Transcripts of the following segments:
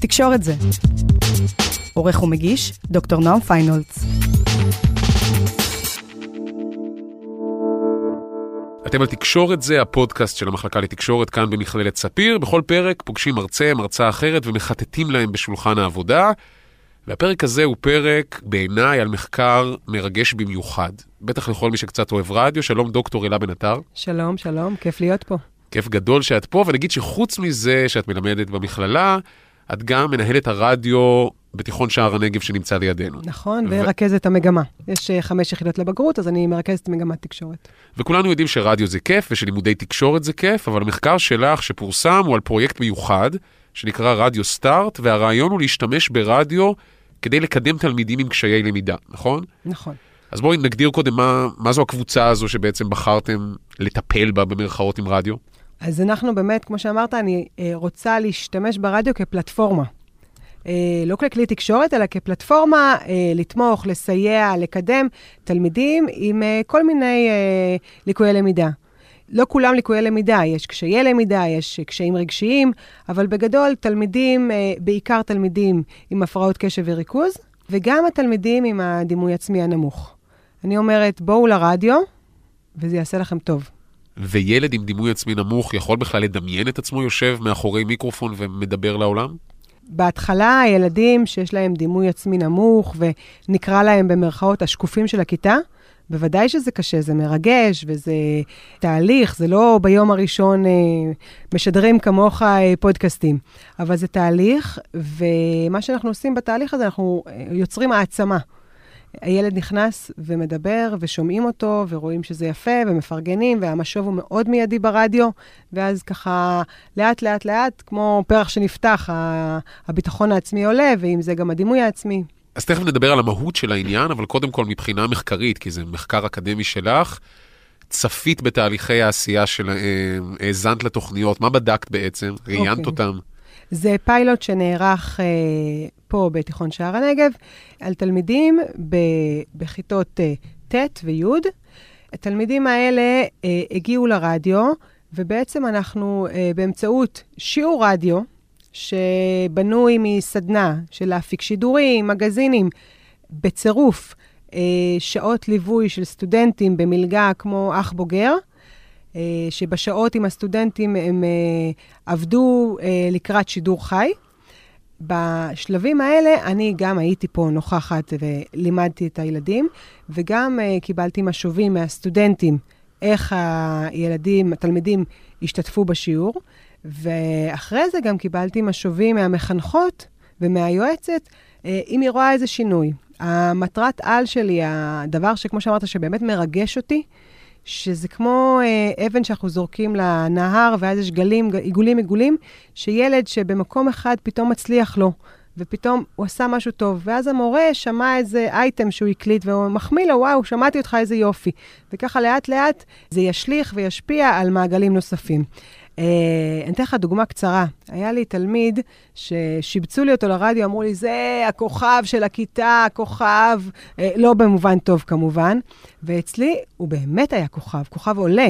תקשורת זה. עורך ומגיש, דוקטור נועם פיינולץ. אתם על תקשורת זה, הפודקאסט של המחלקה לתקשורת כאן במכללת ספיר. בכל פרק פוגשים מרצה, מרצה אחרת ומחטטים להם בשולחן העבודה. והפרק הזה הוא פרק בעיניי על מחקר מרגש במיוחד. בטח לכל מי שקצת אוהב רדיו. שלום דוקטור אלה בן עטר. שלום, שלום, כיף להיות פה. כיף גדול שאת פה, ונגיד שחוץ מזה שאת מלמדת במכללה, את גם מנהלת הרדיו בתיכון שער הנגב שנמצא לידינו. נכון, ורכזת המגמה. יש אה, חמש יחידות לבגרות, אז אני מרכזת מגמת תקשורת. וכולנו יודעים שרדיו זה כיף ושלימודי תקשורת זה כיף, אבל המחקר שלך שפורסם הוא על פרויקט מיוחד, שנקרא רדיו סטארט, והרעיון הוא להשתמש ברדיו כדי לקדם תלמידים עם קשיי למידה, נכון? נכון. אז בואי נגדיר קודם מה, מה זו הקבוצה הזו שבעצם בחרתם לטפל בה במרכאות עם רדיו. אז אנחנו באמת, כמו שאמרת, אני אה, רוצה להשתמש ברדיו כפלטפורמה. אה, לא ככלי תקשורת, אלא כפלטפורמה אה, לתמוך, לסייע, לקדם תלמידים עם כל מיני ליקויי למידה. לא כולם ליקויי למידה, יש קשיי למידה, יש קשיים רגשיים, אבל בגדול תלמידים, בעיקר תלמידים עם הפרעות קשב וריכוז, וגם התלמידים עם הדימוי עצמי הנמוך. אני אומרת, בואו לרדיו, וזה יעשה לכם טוב. וילד עם דימוי עצמי נמוך יכול בכלל לדמיין את עצמו יושב מאחורי מיקרופון ומדבר לעולם? בהתחלה, הילדים שיש להם דימוי עצמי נמוך, ונקרא להם במרכאות השקופים של הכיתה, בוודאי שזה קשה, זה מרגש וזה תהליך, זה לא ביום הראשון אה, משדרים כמוך אה, פודקאסטים, אבל זה תהליך, ומה שאנחנו עושים בתהליך הזה, אנחנו אה, יוצרים העצמה. הילד נכנס ומדבר, ושומעים אותו, ורואים שזה יפה, ומפרגנים, והמשוב הוא מאוד מיידי ברדיו, ואז ככה, לאט, לאט, לאט, כמו פרח שנפתח, הביטחון העצמי עולה, ועם זה גם הדימוי העצמי. אז תכף נדבר על המהות של העניין, אבל קודם כל מבחינה מחקרית, כי זה מחקר אקדמי שלך, צפית בתהליכי העשייה של, אה, האזנת לתוכניות, מה בדקת בעצם? ראיינת okay. אוקיי. אותם? זה פיילוט שנערך אה, פה בתיכון שער הנגב, על תלמידים ב, בכיתות אה, ט' וי'. התלמידים האלה אה, הגיעו לרדיו, ובעצם אנחנו אה, באמצעות שיעור רדיו, שבנוי מסדנה של להפיק שידורים, מגזינים, בצירוף אה, שעות ליווי של סטודנטים במלגה כמו אח בוגר, שבשעות עם הסטודנטים הם אה, עבדו אה, לקראת שידור חי. בשלבים האלה אני גם הייתי פה נוכחת ולימדתי את הילדים, וגם קיבלתי משובים מהסטודנטים איך הילדים, התלמידים השתתפו בשיעור, ואחרי זה גם קיבלתי משובים מהמחנכות ומהיועצת, אם היא רואה איזה שינוי. המטרת על שלי, הדבר שכמו שאמרת, שבאמת מרגש אותי, שזה כמו אה, אבן שאנחנו זורקים לנהר, ואז יש גלים, עיגולים עיגולים, שילד שבמקום אחד פתאום מצליח לו, ופתאום הוא עשה משהו טוב, ואז המורה שמע איזה אייטם שהוא הקליט, והוא מחמיא לו, וואו, שמעתי אותך, איזה יופי. וככה לאט-לאט זה ישליך וישפיע על מעגלים נוספים. אה, אני אתן לך דוגמה קצרה. היה לי תלמיד ששיבצו לי אותו לרדיו, אמרו לי, זה הכוכב של הכיתה, הכוכב, אה, לא במובן טוב כמובן, ואצלי הוא באמת היה כוכב, כוכב עולה.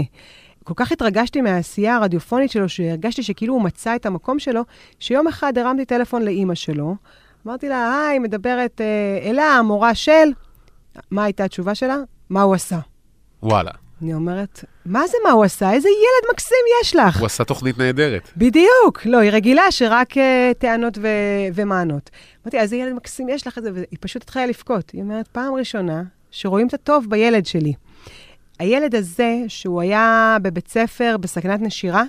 כל כך התרגשתי מהעשייה הרדיופונית שלו, שהרגשתי שכאילו הוא מצא את המקום שלו, שיום אחד הרמתי טלפון לאימא שלו, אמרתי לה, היי, מדברת אה, אלה, המורה של... מה הייתה התשובה שלה? מה הוא עשה. וואלה. אני אומרת, מה זה מה הוא עשה? איזה ילד מקסים יש לך. הוא עשה תוכנית נהדרת. בדיוק. לא, היא רגילה שרק uh, טענות ו- ומענות. אמרתי, איזה ילד מקסים יש לך את זה, והיא פשוט התחילה לבכות. היא אומרת, פעם ראשונה שרואים את הטוב בילד שלי. הילד הזה, שהוא היה בבית ספר בסכנת נשירה,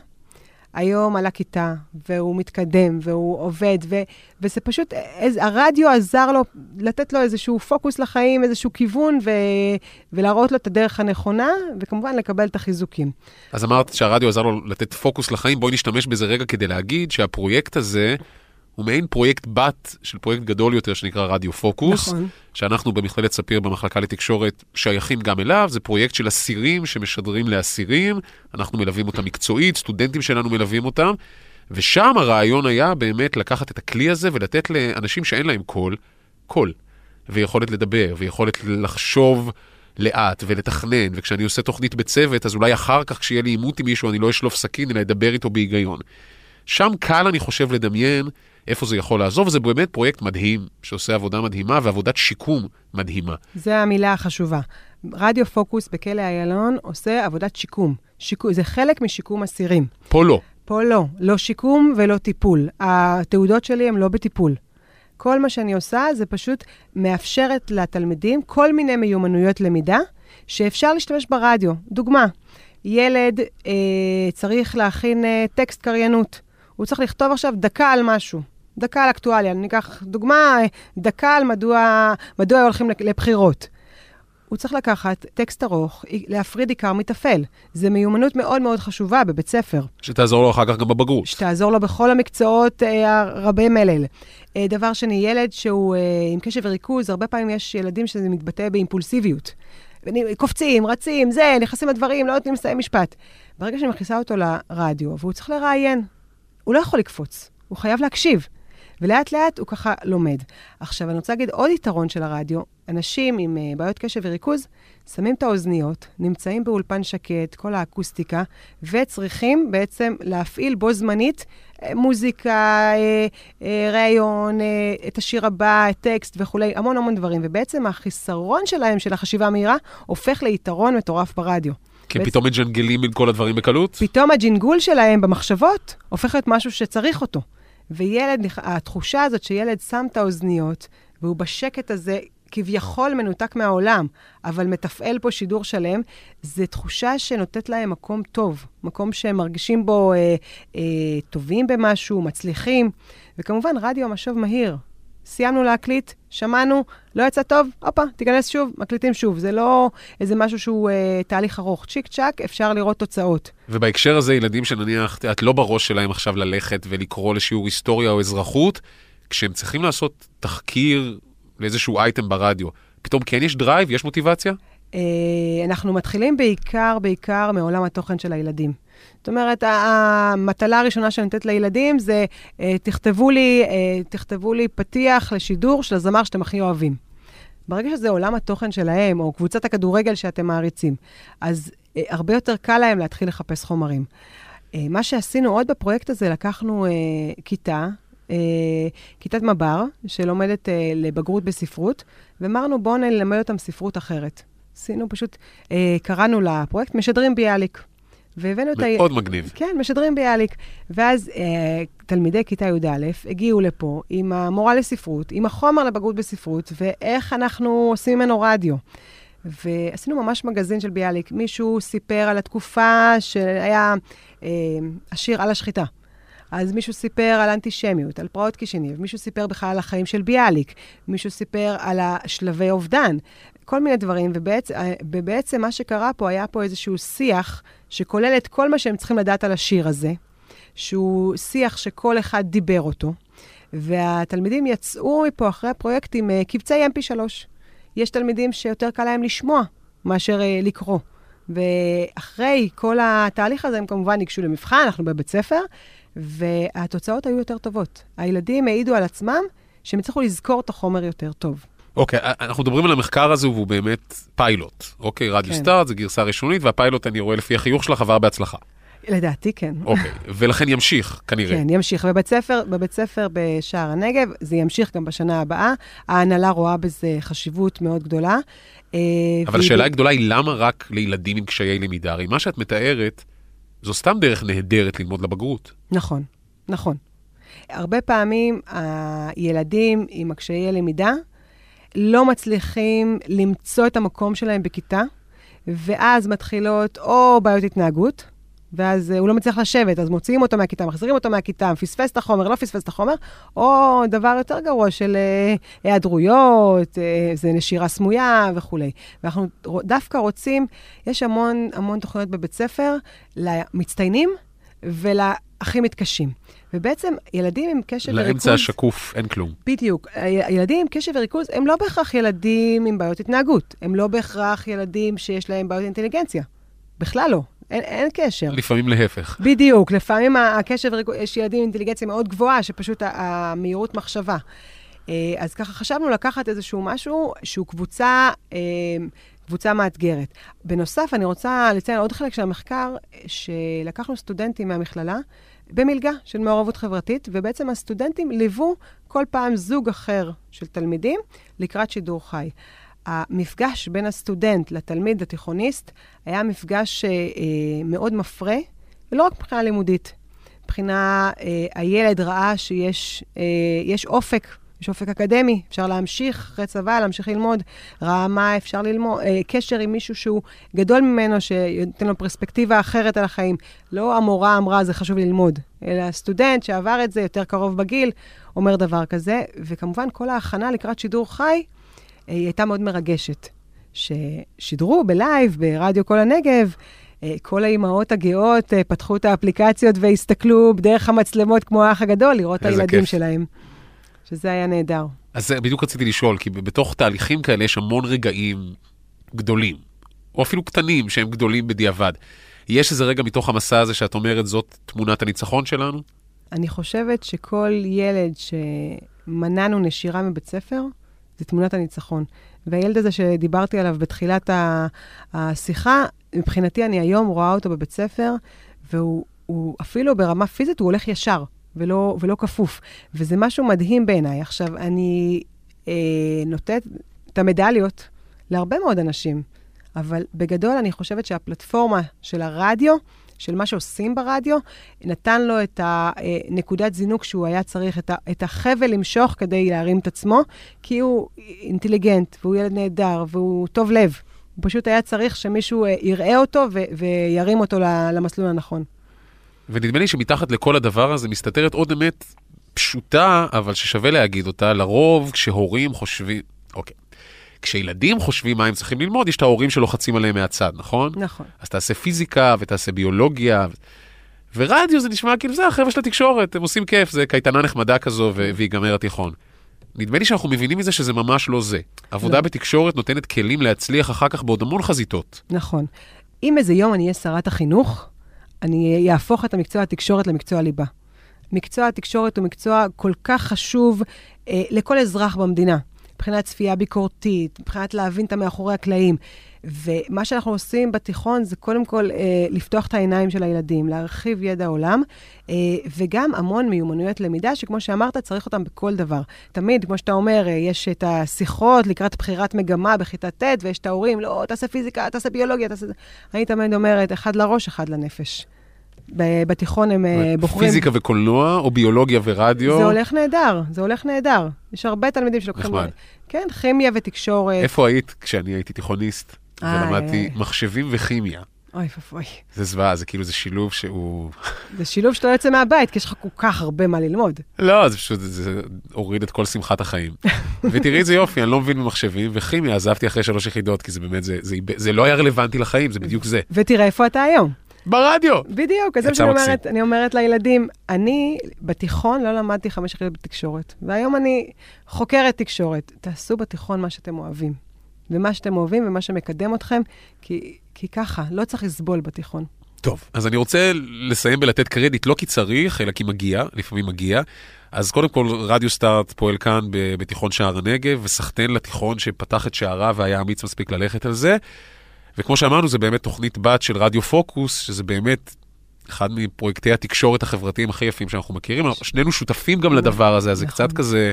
היום על הכיתה, והוא מתקדם, והוא עובד, ו, וזה פשוט, איז, הרדיו עזר לו לתת לו איזשהו פוקוס לחיים, איזשהו כיוון, ו, ולהראות לו את הדרך הנכונה, וכמובן לקבל את החיזוקים. אז אמרת שהרדיו עזר לו לתת פוקוס לחיים, בואי נשתמש בזה רגע כדי להגיד שהפרויקט הזה... הוא מעין פרויקט בת של פרויקט גדול יותר שנקרא רדיו פוקוס, נכון. שאנחנו במכללת ספיר במחלקה לתקשורת שייכים גם אליו, זה פרויקט של אסירים שמשדרים לאסירים, אנחנו מלווים אותם מקצועית, סטודנטים שלנו מלווים אותם, ושם הרעיון היה באמת לקחת את הכלי הזה ולתת לאנשים שאין להם קול, קול, ויכולת לדבר, ויכולת לחשוב לאט ולתכנן, וכשאני עושה תוכנית בצוות, אז אולי אחר כך כשיהיה לי עימות עם מישהו אני לא אשלוף סכין, אלא אדבר איתו בהיגיון. שם קל, אני חושב, לדמיין איפה זה יכול לעזור, וזה באמת פרויקט מדהים, שעושה עבודה מדהימה ועבודת שיקום מדהימה. זה המילה החשובה. רדיו פוקוס בכלא איילון עושה עבודת שיקום. שיקום. זה חלק משיקום אסירים. פה לא. פה לא. לא שיקום ולא טיפול. התעודות שלי הן לא בטיפול. כל מה שאני עושה זה פשוט מאפשרת לתלמידים כל מיני מיומנויות למידה שאפשר להשתמש ברדיו. דוגמה, ילד אה, צריך להכין אה, טקסט קריינות. הוא צריך לכתוב עכשיו דקה על משהו. דקה על אקטואליה. אני אקח דוגמה, דקה על מדוע, מדוע הולכים לבחירות. הוא צריך לקחת טקסט ארוך, להפריד עיקר מטפל. זו מיומנות מאוד מאוד חשובה בבית ספר. שתעזור לו אחר כך גם בבגרות. שתעזור לו בכל המקצואות אה, הרבי מלל. אה, דבר שני, ילד שהוא אה, עם קשב וריכוז, הרבה פעמים יש ילדים שזה מתבטא באימפולסיביות. קופצים, רצים, זה, נכנסים לדברים, לא נותנים לסיים משפט. ברגע שאני מכניסה אותו לרדיו, והוא צריך לראיין, הוא לא יכול לקפוץ, הוא חייב להקשיב. ולאט לאט הוא ככה לומד. עכשיו, אני רוצה להגיד עוד יתרון של הרדיו, אנשים עם uh, בעיות קשב וריכוז שמים את האוזניות, נמצאים באולפן שקט, כל האקוסטיקה, וצריכים בעצם להפעיל בו זמנית uh, מוזיקה, uh, uh, ראיון, uh, את השיר הבא, טקסט וכולי, המון המון דברים. ובעצם החיסרון שלהם, של החשיבה המהירה, הופך ליתרון מטורף ברדיו. כי בעצם... פתאום מג'נגלים עם כל הדברים בקלות? פתאום הג'ינגול שלהם במחשבות הופך להיות משהו שצריך אותו. וילד, התחושה הזאת שילד שם את האוזניות, והוא בשקט הזה, כביכול מנותק מהעולם, אבל מתפעל פה שידור שלם, זו תחושה שנותנת להם מקום טוב, מקום שהם מרגישים בו אה, אה, טובים במשהו, מצליחים. וכמובן, רדיו משוב מהיר. סיימנו להקליט, שמענו, לא יצא טוב, הופה, תיכנס שוב, מקליטים שוב. זה לא איזה משהו שהוא אה, תהליך ארוך. צ'יק צ'אק, אפשר לראות תוצאות. ובהקשר הזה, ילדים שנניח, את לא בראש שלהם עכשיו ללכת ולקרוא לשיעור היסטוריה או אזרחות, כשהם צריכים לעשות תחקיר לאיזשהו אייטם ברדיו, פתאום כן יש דרייב, יש מוטיבציה? אה, אנחנו מתחילים בעיקר, בעיקר מעולם התוכן של הילדים. זאת אומרת, המטלה הראשונה שאני נותנת לילדים זה, אה, תכתבו לי, אה, תכתבו לי פתיח לשידור של הזמר שאתם הכי אוהבים. ברגע שזה עולם התוכן שלהם, או קבוצת הכדורגל שאתם מעריצים, אז הרבה יותר קל להם להתחיל לחפש חומרים. מה שעשינו עוד בפרויקט הזה, לקחנו כיתה, כיתת מב"ר, שלומדת לבגרות בספרות, ואמרנו, בואו נלמד אותם ספרות אחרת. עשינו פשוט, קראנו לפרויקט משדרים ביאליק. והבאנו את ה... מאוד מגניב. כן, משדרים ביאליק. ואז אה, תלמידי כיתה י"א הגיעו לפה עם המורה לספרות, עם החומר לבגרות בספרות, ואיך אנחנו עושים ממנו רדיו. ועשינו ממש מגזין של ביאליק. מישהו סיפר על התקופה שהיה אה, השיר על השחיטה. אז מישהו סיפר על אנטישמיות, על פרעות קישיניב, מישהו סיפר בכלל על החיים של ביאליק, מישהו סיפר על השלבי אובדן, כל מיני דברים, ובעצם, אה, ובעצם מה שקרה פה, היה פה איזשהו שיח שכולל את כל מה שהם צריכים לדעת על השיר הזה, שהוא שיח שכל אחד דיבר אותו, והתלמידים יצאו מפה אחרי הפרויקט עם uh, קבצי mp3. יש תלמידים שיותר קל להם לשמוע מאשר uh, לקרוא. ואחרי כל התהליך הזה, הם כמובן ניגשו למבחן, אנחנו בבית ספר, והתוצאות היו יותר טובות. הילדים העידו על עצמם שהם הצליחו לזכור את החומר יותר טוב. אוקיי, okay, אנחנו מדברים על המחקר הזה והוא באמת פיילוט. אוקיי, רדיו כן. סטארט זה גרסה ראשונית, והפיילוט, אני רואה לפי החיוך שלך, עבר בהצלחה. לדעתי כן. אוקיי, okay, ולכן ימשיך, כנראה. כן, ימשיך. בבית ספר, בבית ספר בשער הנגב, זה ימשיך גם בשנה הבאה. ההנהלה רואה בזה חשיבות מאוד גדולה. אה, אבל השאלה הגדולה היא למה רק לילדים עם קשיי למידה? הרי מה שאת מתארת, זו סתם דרך נהדרת ללמוד לבגרות. נכון, נכון. הרבה פעמים הילדים עם הקשיי למידה, לא מצליחים למצוא את המקום שלהם בכיתה, ואז מתחילות או בעיות התנהגות, ואז הוא לא מצליח לשבת, אז מוציאים אותו מהכיתה, מחזירים אותו מהכיתה, פספס את החומר, לא פספס את החומר, או דבר יותר גרוע של אה, היעדרויות, אה, זה נשירה סמויה וכולי. ואנחנו דווקא רוצים, יש המון המון תוכניות בבית ספר למצטיינים ולהכי מתקשים. ובעצם ילדים עם קשב וריכוז... לאמצע השקוף אין כלום. בדיוק. ילדים עם קשב וריכוז הם לא בהכרח ילדים עם בעיות התנהגות. הם לא בהכרח ילדים שיש להם בעיות אינטליגנציה. בכלל לא. אין, אין קשר. לפעמים להפך. בדיוק. לפעמים הקשב וריכוז, יש ילדים עם אינטליגנציה מאוד גבוהה, שפשוט המהירות מחשבה. אה, אז ככה חשבנו לקחת איזשהו משהו שהוא קבוצה, אה, קבוצה מאתגרת. בנוסף, אני רוצה לציין עוד חלק של המחקר, שלקחנו סטודנטים מהמכללה, במלגה של מעורבות חברתית, ובעצם הסטודנטים ליוו כל פעם זוג אחר של תלמידים לקראת שידור חי. המפגש בין הסטודנט לתלמיד, לתיכוניסט, היה מפגש אה, מאוד מפרה, ולא רק מבחינה לימודית. מבחינה, אה, הילד ראה שיש אה, אופק, יש אופק אקדמי, אפשר להמשיך אחרי צבא, להמשיך ללמוד, ראה מה אפשר ללמוד, אה, קשר עם מישהו שהוא גדול ממנו, שנותן לו פרספקטיבה אחרת על החיים. לא המורה אמרה, זה חשוב ללמוד, אלא הסטודנט שעבר את זה, יותר קרוב בגיל, אומר דבר כזה. וכמובן, כל ההכנה לקראת שידור חי, אה, היא הייתה מאוד מרגשת. ששידרו בלייב, ברדיו כל הנגב, אה, כל האימהות הגאות אה, פתחו את האפליקציות והסתכלו דרך המצלמות כמו האח הגדול, לראות את הילדים כיף. שלהם. שזה היה נהדר. אז בדיוק רציתי לשאול, כי בתוך תהליכים כאלה יש המון רגעים גדולים, או אפילו קטנים שהם גדולים בדיעבד. יש איזה רגע מתוך המסע הזה שאת אומרת, זאת תמונת הניצחון שלנו? אני חושבת שכל ילד שמנענו נשירה מבית ספר, זה תמונת הניצחון. והילד הזה שדיברתי עליו בתחילת השיחה, מבחינתי אני היום רואה אותו בבית ספר, והוא אפילו ברמה פיזית, הוא הולך ישר. ולא, ולא כפוף. וזה משהו מדהים בעיניי. עכשיו, אני אה, נותנת את המדליות להרבה מאוד אנשים, אבל בגדול אני חושבת שהפלטפורמה של הרדיו, של מה שעושים ברדיו, נתן לו את הנקודת זינוק שהוא היה צריך, את, החבל למשוך כדי להרים את עצמו, כי הוא אינטליגנט, והוא ילד נהדר, והוא טוב לב. הוא פשוט היה צריך שמישהו אה, יראה אותו וירים אותו למסלול הנכון. ונדמה לי שמתחת לכל הדבר הזה מסתתרת עוד אמת פשוטה, אבל ששווה להגיד אותה, לרוב כשהורים חושבים, אוקיי, כשילדים חושבים מה הם צריכים ללמוד, יש את ההורים שלוחצים עליהם מהצד, נכון? נכון. אז תעשה פיזיקה ותעשה ביולוגיה. ורדיו זה נשמע כאילו זה החבר'ה של התקשורת, הם עושים כיף, זה קייטנה נחמדה כזו ויגמר התיכון. נדמה לי שאנחנו מבינים מזה שזה ממש לא זה. עבודה לא. בתקשורת נותנת כלים להצליח אחר כך בעוד המון חזיתות. נכון. אם איזה יום אני אהיה שרת החינוך, אני אהפוך את המקצוע התקשורת למקצוע ליבה. מקצוע התקשורת הוא מקצוע כל כך חשוב אה, לכל אזרח במדינה, מבחינת צפייה ביקורתית, מבחינת להבין את המאחורי הקלעים. ומה שאנחנו עושים בתיכון זה קודם כל אה, לפתוח את העיניים של הילדים, להרחיב ידע עולם, אה, וגם המון מיומנויות למידה, שכמו שאמרת, צריך אותם בכל דבר. תמיד, כמו שאתה אומר, אה, יש את השיחות לקראת בחירת מגמה בכיתה ט', ויש את ההורים, לא, תעשה פיזיקה, תעשה ביולוגיה, תעשה... אני תמיד אומרת, אחד לראש, אחד לנפש. בתיכון הם אה, בוחרים... פיזיקה וקולנוע, או ביולוגיה ורדיו? זה הולך נהדר, זה הולך נהדר. יש הרבה תלמידים שלוקחים... נחמד. כן, כימיה ותקשורת. איפה היית כשאני הייתי תיכוניסט? ולמדתי מחשבים וכימיה. אוי ואבוי. זה זוועה, זה כאילו, זה שילוב שהוא... זה שילוב שאתה יוצא מהבית, כי יש לך כל כך הרבה מה ללמוד. לא, זה פשוט, זה הוריד את כל שמחת החיים. ותראי איזה יופי, אני לא מבין במחשבים, וכימיה עזבתי אחרי שלוש יחידות, כי זה באמת, זה, זה, זה לא היה רלוונטי לחיים, זה בדיוק זה. ותראה איפה אתה היום. ברדיו. בדיוק, אז זה מה שאני אומרת, אני אומרת לילדים, אני בתיכון לא למדתי חמש יחידות בתקשורת, והיום אני חוקרת תקשורת. תעשו בתיכון מה שאתם אוהבים. ומה שאתם אוהבים ומה שמקדם אתכם, כי, כי ככה, לא צריך לסבול בתיכון. טוב, אז אני רוצה לסיים ולתת קרדיט, לא כי צריך, אלא כי מגיע, לפעמים מגיע. אז קודם כל, רדיו סטארט פועל כאן בתיכון שער הנגב, וסחטיין לתיכון שפתח את שעריו והיה אמיץ מספיק ללכת על זה. וכמו שאמרנו, זה באמת תוכנית בת של רדיו פוקוס, שזה באמת אחד מפרויקטי התקשורת החברתיים הכי יפים שאנחנו מכירים. שנינו שותפים גם לדבר הזה, אז זה קצת נכון. כזה,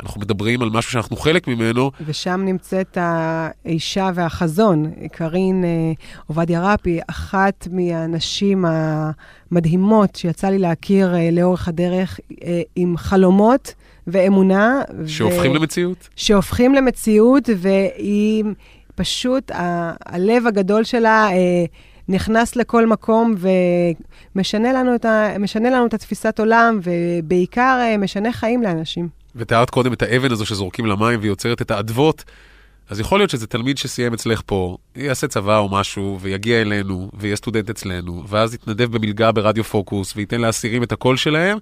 אנחנו מדברים על משהו שאנחנו חלק ממנו. ושם נמצאת האישה והחזון, קארין אה, עובדיה רפי, אחת מהנשים המדהימות שיצא לי להכיר אה, לאורך הדרך, אה, עם חלומות ואמונה. שהופכים ו... למציאות. שהופכים למציאות, והיא פשוט, הלב הגדול שלה... נכנס לכל מקום ומשנה לנו את, ה, לנו את התפיסת עולם, ובעיקר אה, משנה חיים לאנשים. ותיארת קודם את האבן הזו שזורקים למים ויוצרת את האדוות. אז יכול להיות שזה תלמיד שסיים אצלך פה, יעשה צבא או משהו, ויגיע אלינו, ויהיה סטודנט אצלנו, ואז יתנדב במלגה ברדיו פוקוס, וייתן לאסירים את הקול שלהם,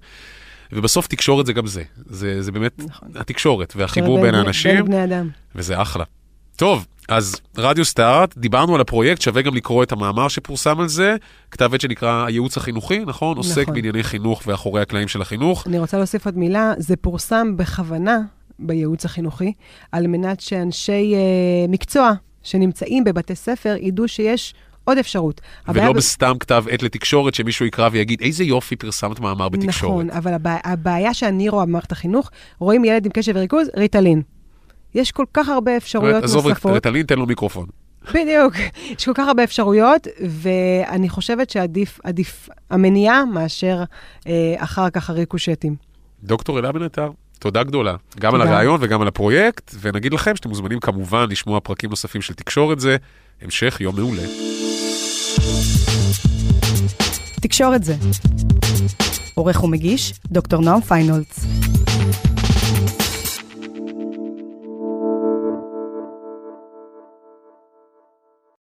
ובסוף תקשורת זה גם זה. זה, זה באמת נכון. התקשורת והחיבור בין האנשים. בין בני אדם. וזה אחלה. טוב, אז רדיו סטארט, דיברנו על הפרויקט, שווה גם לקרוא את המאמר שפורסם על זה, כתב עת שנקרא הייעוץ החינוכי, נכון? נכון. עוסק בענייני חינוך ואחורי הקלעים של החינוך. אני רוצה להוסיף עוד מילה, זה פורסם בכוונה בייעוץ החינוכי, על מנת שאנשי uh, מקצוע שנמצאים בבתי ספר ידעו שיש עוד אפשרות. ולא בסתם כתב עת לתקשורת שמישהו יקרא ויגיד, איזה יופי פרסמת מאמר בתקשורת. נכון, אבל הבע... הבעיה שאני רואה במערכת החינוך, רואים ילד עם קשב וריכוז, ריטלין. יש כל כך הרבה אפשרויות עזוב, נוספות. עזוב, ריטלין, תן לו מיקרופון. בדיוק, יש כל כך הרבה אפשרויות, ואני חושבת שעדיף עדיף המניעה מאשר אה, אחר כך הריקושטים. דוקטור אלה בן עטר, תודה גדולה, גם תודה. על הרעיון וגם על הפרויקט, ונגיד לכם שאתם מוזמנים כמובן לשמוע פרקים נוספים של תקשורת זה. המשך יום מעולה. תקשורת זה. עורך ומגיש, דוקטור נועם פיינולץ.